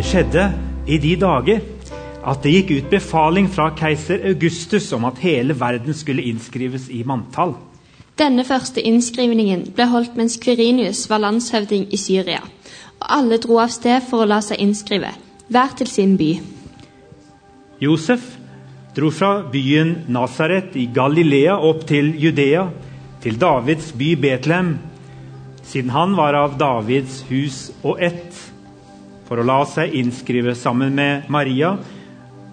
Det skjedde i de dager at det gikk ut befaling fra keiser Augustus om at hele verden skulle innskrives i manntall. Denne første innskrivningen ble holdt mens Kvirinius var landshøvding i Syria, og alle dro av sted for å la seg innskrive, hver til sin by. Josef dro fra byen Nasaret i Galilea opp til Judea, til Davids by Betlehem, siden han var av Davids hus og ett, for å la seg innskrive sammen med Maria,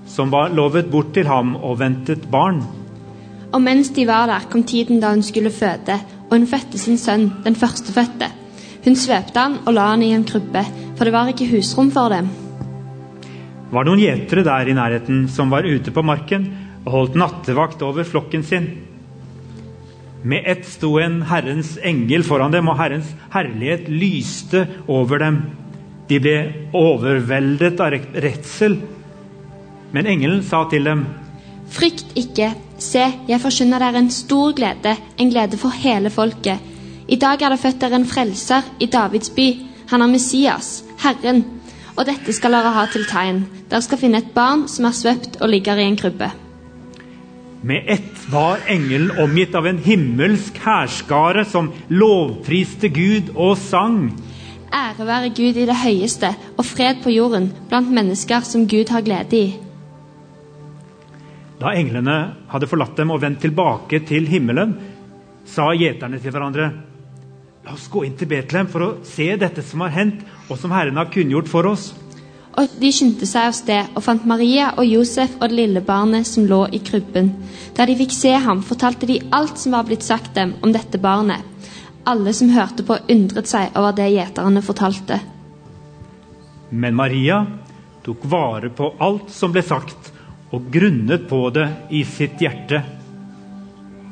som var lovet bort til ham og ventet barn. Og mens de var der, kom tiden da hun skulle føde, og hun fødte sin sønn, den førstefødte. Hun svøpte han og la han i en krybbe, for det var ikke husrom for dem. var noen gjetere der i nærheten som var ute på marken og holdt nattevakt over flokken sin. Med ett sto en Herrens engel foran dem, og Herrens herlighet lyste over dem. De ble overveldet av redsel. Men engelen sa til dem, Frykt ikke, se, jeg forkynner dere en stor glede, en glede for hele folket. I dag er det født dere en frelser i Davids by. Han er Messias, Herren. Og dette skal dere ha til tegn. Dere skal finne et barn som er svøpt og ligger i en krybbe. Med ett var engelen omgitt av en himmelsk hærskare som lovpriste Gud og sang. Ære være Gud i det høyeste, og fred på jorden blant mennesker som Gud har glede i. Da englene hadde forlatt dem og vendt tilbake til himmelen, sa gjeterne til hverandre La oss gå inn til Betlehem for å se dette som har hendt, og som Herren har kunngjort for oss. Og de skyndte seg av sted og fant Maria og Josef og det lille barnet som lå i krybben. Da de fikk se ham, fortalte de alt som var blitt sagt dem om dette barnet. Alle som hørte på, undret seg over det gjeterne fortalte. Men Maria tok vare på alt som ble sagt, og grunnet på det i sitt hjerte.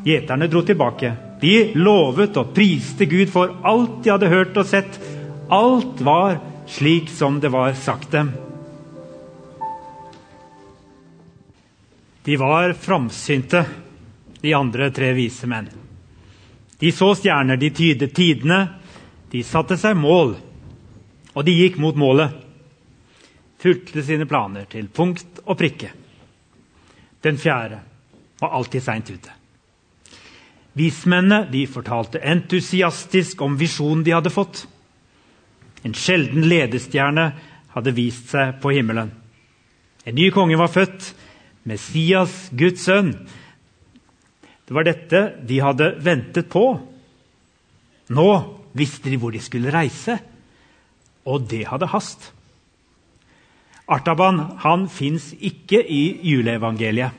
Gjeterne dro tilbake. De lovet og priste Gud for alt de hadde hørt og sett. Alt var slik som det var sagt dem. De var framsynte, de andre tre vise menn. De så stjerner, de tydet tidene, de satte seg mål, og de gikk mot målet. Fulgte sine planer til punkt og prikke. Den fjerde var alltid seint ute. Vismennene de fortalte entusiastisk om visjonen de hadde fått. En sjelden ledestjerne hadde vist seg på himmelen. En ny konge var født, Messias, Guds sønn. Det var dette de hadde ventet på. Nå visste de hvor de skulle reise, og det hadde hast. Artaban han fins ikke i juleevangeliet.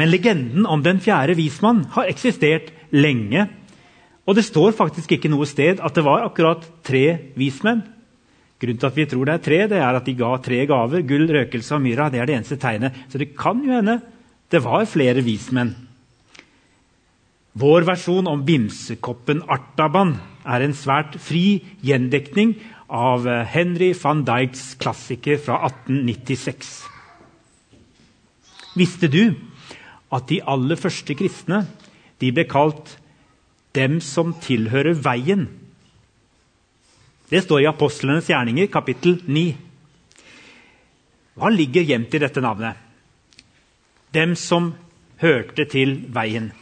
Men legenden om den fjerde vismann har eksistert lenge. Og det står faktisk ikke noe sted at det var akkurat tre vismenn. Grunnen til at vi tror det er tre, det er at de ga tre gaver. Gull, røkelse og myra. Det er det eneste tegnet. Så det kan jo hende det var flere vismenn. Vår versjon om vimsekoppen Artaban er en svært fri gjendekning av Henry van Dijks klassiker fra 1896. Visste du at de aller første kristne de ble kalt 'dem som tilhører veien'? Det står i Apostlenes gjerninger, kapittel 9. Hva ligger gjemt i dette navnet? Dem som hørte til veien.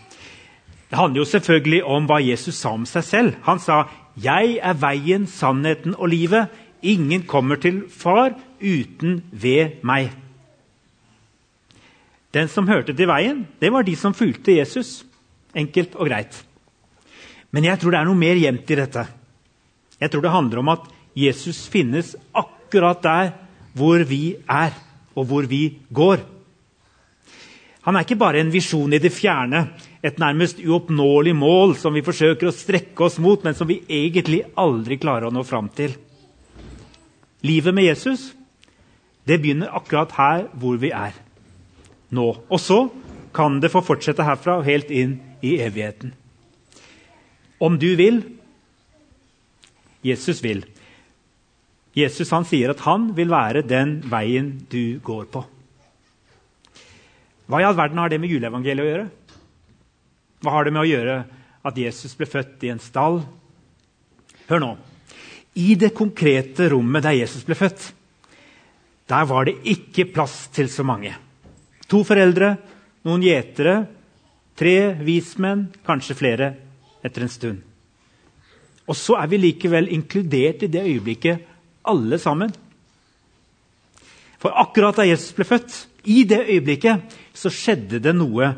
Det handler jo selvfølgelig om hva Jesus sa om seg selv. Han sa 'Jeg er veien, sannheten og livet'. Ingen kommer til Far uten ved meg. Den som hørte til veien, det var de som fulgte Jesus. Enkelt og greit. Men jeg tror det er noe mer gjemt i dette. Jeg tror det handler om at Jesus finnes akkurat der hvor vi er, og hvor vi går. Han er ikke bare en visjon i det fjerne, et nærmest uoppnåelig mål som vi forsøker å strekke oss mot, men som vi egentlig aldri klarer å nå fram til. Livet med Jesus det begynner akkurat her hvor vi er nå. Og så kan det få fortsette herfra og helt inn i evigheten. Om du vil Jesus vil. Jesus han sier at han vil være den veien du går på. Hva i all verden har det med juleevangeliet å gjøre? Hva har det med å gjøre at Jesus ble født i en stall? Hør nå. I det konkrete rommet der Jesus ble født, der var det ikke plass til så mange. To foreldre, noen gjetere, tre vismenn, kanskje flere etter en stund. Og så er vi likevel inkludert i det øyeblikket, alle sammen. For akkurat da Jesus ble født, i det øyeblikket, så skjedde det noe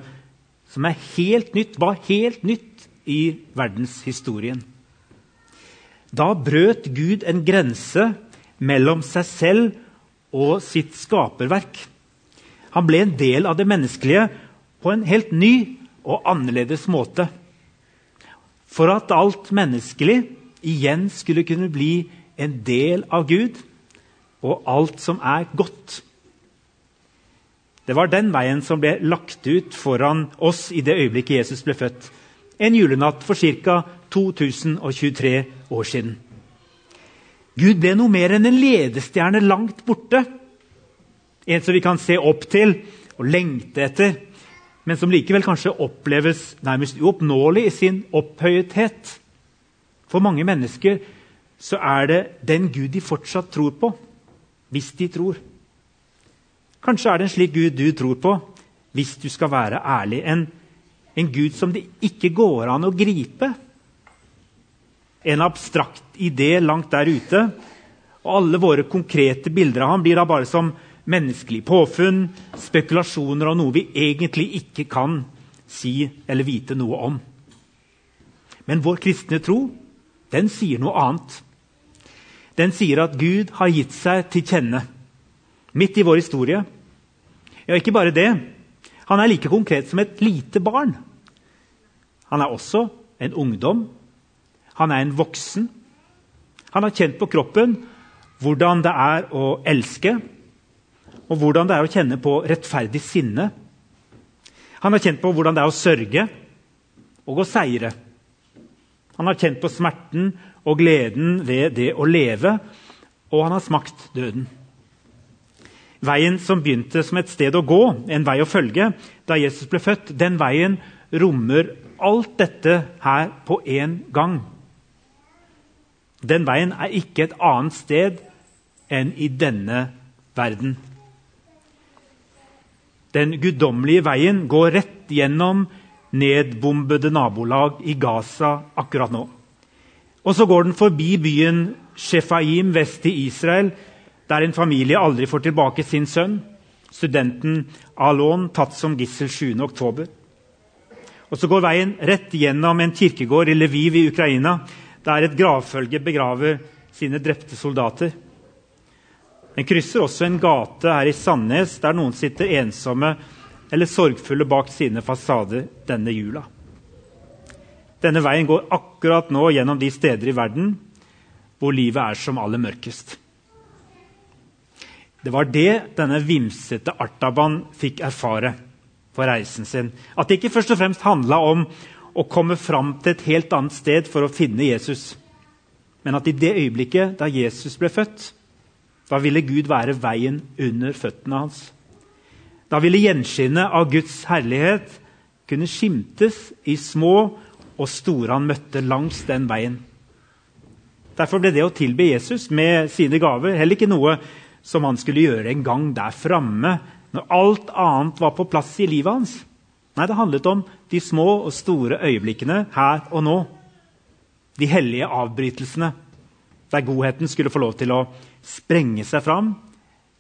som er helt nytt, var helt nytt i verdenshistorien. Da brøt Gud en grense mellom seg selv og sitt skaperverk. Han ble en del av det menneskelige på en helt ny og annerledes måte. For at alt menneskelig igjen skulle kunne bli en del av Gud og alt som er godt. Det var den veien som ble lagt ut foran oss i det øyeblikket Jesus ble født. En julenatt for ca. 2023 år siden. Gud ble noe mer enn en ledestjerne langt borte. En som vi kan se opp til og lengte etter, men som likevel kanskje oppleves nærmest uoppnåelig i sin opphøyethet. For mange mennesker så er det den Gud de fortsatt tror på, hvis de tror. Kanskje er det en slik Gud du tror på, hvis du skal være ærlig. En, en Gud som det ikke går an å gripe. En abstrakt idé langt der ute. Og alle våre konkrete bilder av ham blir da bare som menneskelig påfunn, spekulasjoner og noe vi egentlig ikke kan si eller vite noe om. Men vår kristne tro den sier noe annet. Den sier at Gud har gitt seg til kjenne midt i vår historie. Ja, ikke bare det. Han er like konkret som et lite barn. Han er også en ungdom. Han er en voksen. Han har kjent på kroppen hvordan det er å elske, og hvordan det er å kjenne på rettferdig sinne. Han har kjent på hvordan det er å sørge og å seire. Han har kjent på smerten og gleden ved det å leve, og han har smakt døden. Veien som begynte som et sted å gå, en vei å følge, da Jesus ble født, den veien rommer alt dette her på én gang. Den veien er ikke et annet sted enn i denne verden. Den guddommelige veien går rett gjennom nedbombede nabolag i Gaza akkurat nå. Og så går den forbi byen Shefaim vest i Israel, der en familie aldri får tilbake sin sønn, studenten Alon, tatt som gissel 7.10. Og så går veien rett gjennom en kirkegård i Lviv i Ukraina, der et gravfølge begraver sine drepte soldater. Den krysser også en gate her i Sandnes, der noen sitter ensomme eller sorgfulle bak sine fasader denne jula. Denne veien går akkurat nå gjennom de steder i verden hvor livet er som aller mørkest. Det var det denne vimsete Artaban fikk erfare på reisen sin. At det ikke først og fremst handla om å komme fram til et helt annet sted for å finne Jesus. Men at i det øyeblikket da Jesus ble født, da ville Gud være veien under føttene hans. Da ville gjenskinnet av Guds herlighet kunne skimtes i små og store han møtte langs den veien. Derfor ble det å tilbe Jesus med sine gaver heller ikke noe som han skulle gjøre en gang der framme, når alt annet var på plass i livet hans. Nei, det handlet om de små og store øyeblikkene her og nå. De hellige avbrytelsene, der godheten skulle få lov til å sprenge seg fram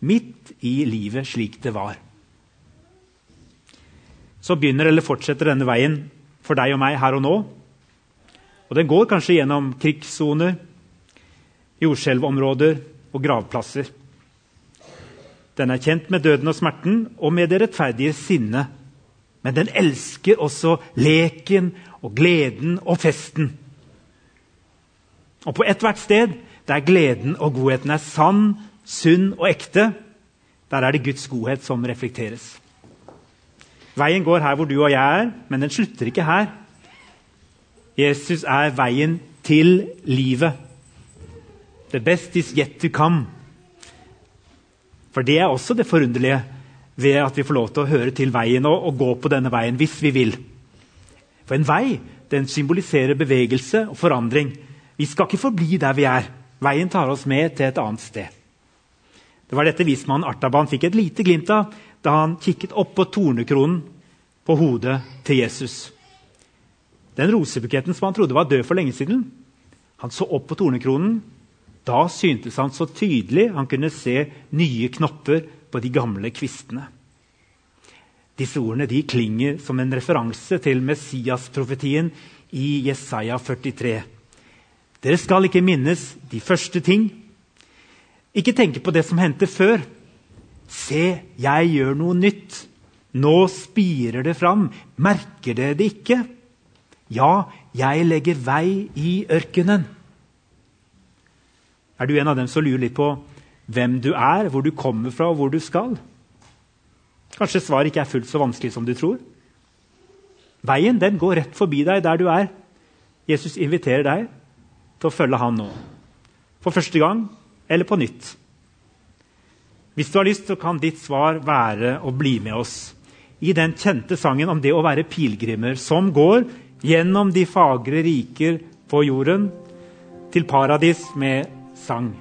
midt i livet slik det var så begynner eller fortsetter denne veien for deg og meg her og nå. Og Den går kanskje gjennom krigssoner, jordskjelvområder og gravplasser. Den er kjent med døden og smerten og med det rettferdige sinnet. Men den elsker også leken og gleden og festen. Og på ethvert sted der gleden og godheten er sann, sunn og ekte, der er det Guds godhet som reflekteres. Veien går her hvor du og jeg er, men den slutter ikke her. Jesus er veien til livet. The best is yet to come. For det er også det forunderlige ved at vi får lov til å høre til veien og, og gå på denne veien hvis vi vil. For en vei den symboliserer bevegelse og forandring. Vi skal ikke forbli der vi er. Veien tar oss med til et annet sted. Det var dette vismannen Artaban fikk et lite glimt av da han kikket opp på tornekronen på hodet til Jesus. Den rosebuketten som han trodde var død for lenge siden. Han så opp på tornekronen. Da syntes han så tydelig han kunne se nye knopper på de gamle kvistene. Disse ordene de klinger som en referanse til Messias-profetien i Jesaja 43. Dere skal ikke minnes de første ting. Ikke tenke på det som hendte før. Se, jeg gjør noe nytt. Nå spirer det fram. Merker dere det ikke? Ja, jeg legger vei i ørkenen. Er du en av dem som lurer litt på hvem du er, hvor du kommer fra og hvor du skal? Kanskje svaret ikke er fullt så vanskelig som du tror? Veien den går rett forbi deg der du er. Jesus inviterer deg til å følge han nå. For første gang eller på nytt. Hvis du har lyst, så kan ditt svar være å bli med oss i den kjente sangen om det å være pilegrimer som går gjennom de fagre riker på jorden, til paradis med sang.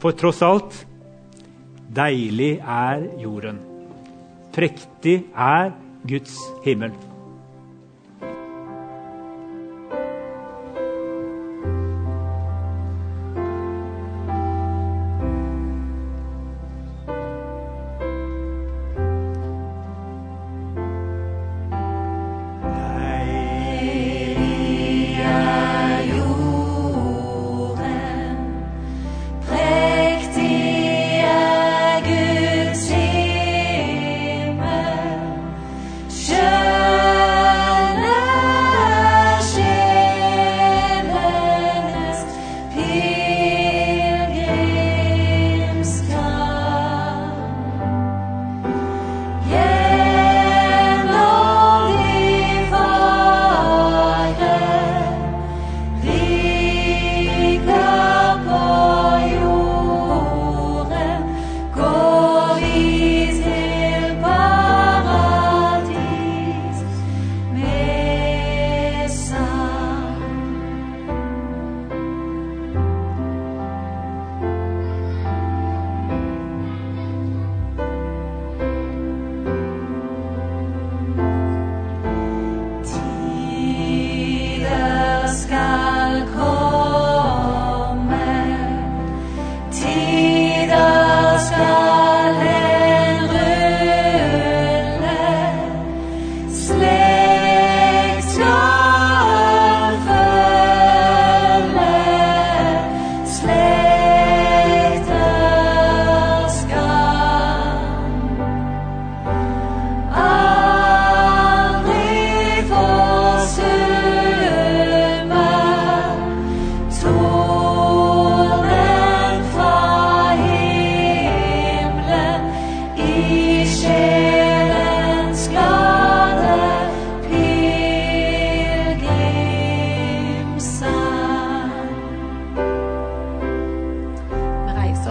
For tross alt deilig er jorden. Prektig er Guds himmel.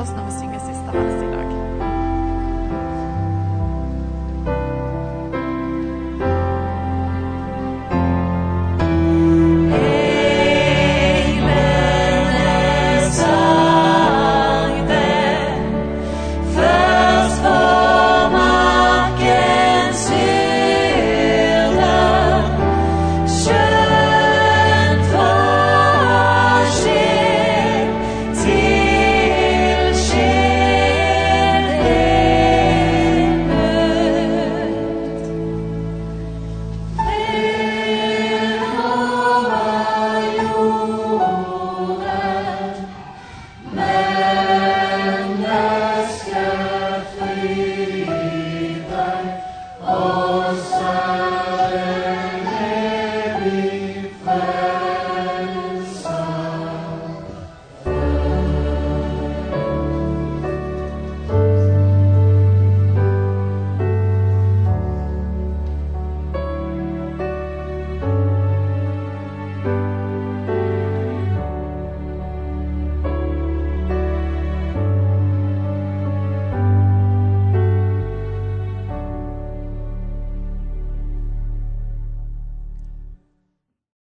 Vi reiser oss når